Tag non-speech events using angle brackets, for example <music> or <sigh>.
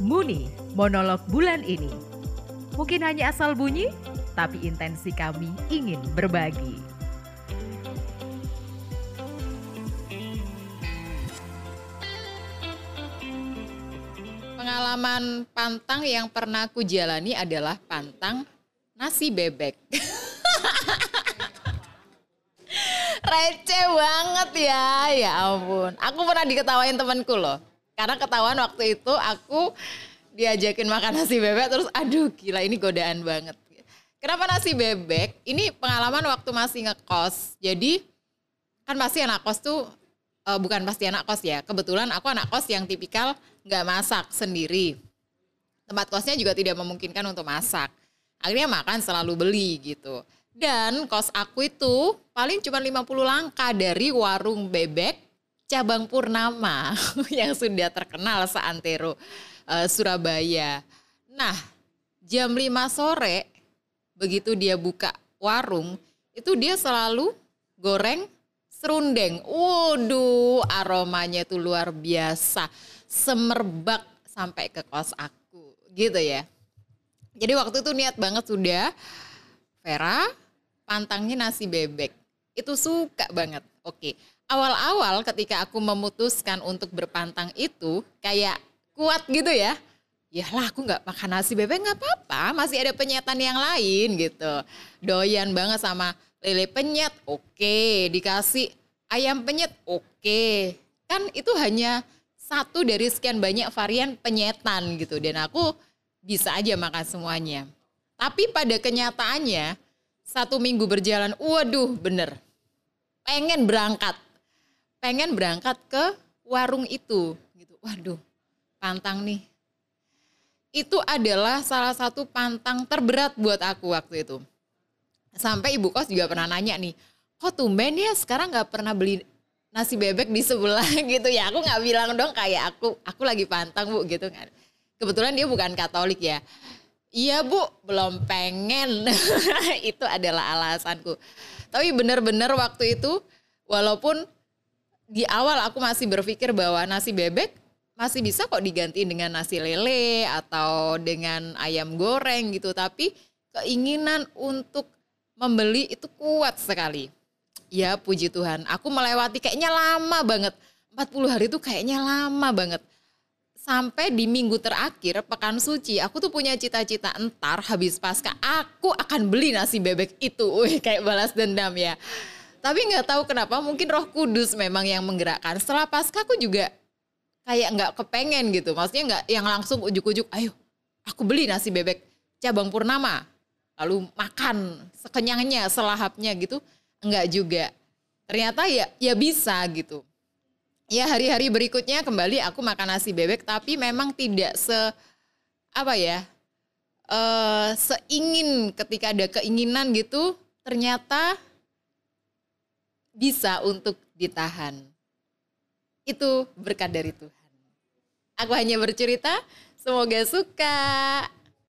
Muni, monolog bulan ini. Mungkin hanya asal bunyi, tapi intensi kami ingin berbagi. Pengalaman pantang yang pernah aku jalani adalah pantang nasi bebek. <laughs> Receh banget ya, ya ampun. Aku pernah diketawain temanku loh. Karena ketahuan waktu itu aku diajakin makan nasi bebek terus aduh gila ini godaan banget. Kenapa nasi bebek? Ini pengalaman waktu masih ngekos. Jadi kan pasti anak kos tuh uh, bukan pasti anak kos ya. Kebetulan aku anak kos yang tipikal nggak masak sendiri. Tempat kosnya juga tidak memungkinkan untuk masak. Akhirnya makan selalu beli gitu. Dan kos aku itu paling cuma 50 langkah dari warung bebek cabang Purnama <laughs> yang sudah terkenal seantero uh, Surabaya. Nah, jam 5 sore begitu dia buka warung, itu dia selalu goreng serundeng. Waduh, aromanya itu luar biasa. Semerbak sampai ke kos aku, gitu ya. Jadi waktu itu niat banget sudah Vera pantangnya nasi bebek. Itu suka banget. Oke. Awal-awal ketika aku memutuskan untuk berpantang itu kayak kuat gitu ya. Ya lah aku nggak makan nasi bebek nggak apa-apa, masih ada penyetan yang lain gitu. Doyan banget sama lele penyet, oke. Dikasih ayam penyet, oke. Kan itu hanya satu dari sekian banyak varian penyetan gitu. Dan aku bisa aja makan semuanya. Tapi pada kenyataannya satu minggu berjalan, waduh bener. Pengen berangkat. Pengen berangkat ke warung itu. gitu. Waduh pantang nih. Itu adalah salah satu pantang terberat buat aku waktu itu. Sampai ibu kos juga pernah nanya nih, kok tumben ya sekarang nggak pernah beli nasi bebek di sebelah <laughs> gitu ya. Aku nggak bilang dong kayak aku, aku lagi pantang bu gitu kan. Kebetulan dia bukan Katolik ya. Iya bu, belum pengen. <laughs> itu adalah alasanku. Tapi benar-benar waktu itu, walaupun di awal aku masih berpikir bahwa nasi bebek masih bisa kok diganti dengan nasi lele atau dengan ayam goreng gitu. Tapi keinginan untuk membeli itu kuat sekali. Ya puji Tuhan. Aku melewati kayaknya lama banget. 40 hari itu kayaknya lama banget. Sampai di minggu terakhir pekan suci aku tuh punya cita-cita entar habis pasca aku akan beli nasi bebek itu. <laughs> Wih, kayak balas dendam ya tapi nggak tahu kenapa mungkin roh kudus memang yang menggerakkan setelah pasca aku juga kayak nggak kepengen gitu. Maksudnya nggak yang langsung ujuk-ujuk, ayo aku beli nasi bebek cabang purnama. Lalu makan sekenyangnya, selahapnya gitu. Enggak juga. Ternyata ya ya bisa gitu. Ya hari-hari berikutnya kembali aku makan nasi bebek tapi memang tidak se apa ya uh, seingin ketika ada keinginan gitu ternyata bisa untuk ditahan itu berkat dari Tuhan. Aku hanya bercerita, semoga suka.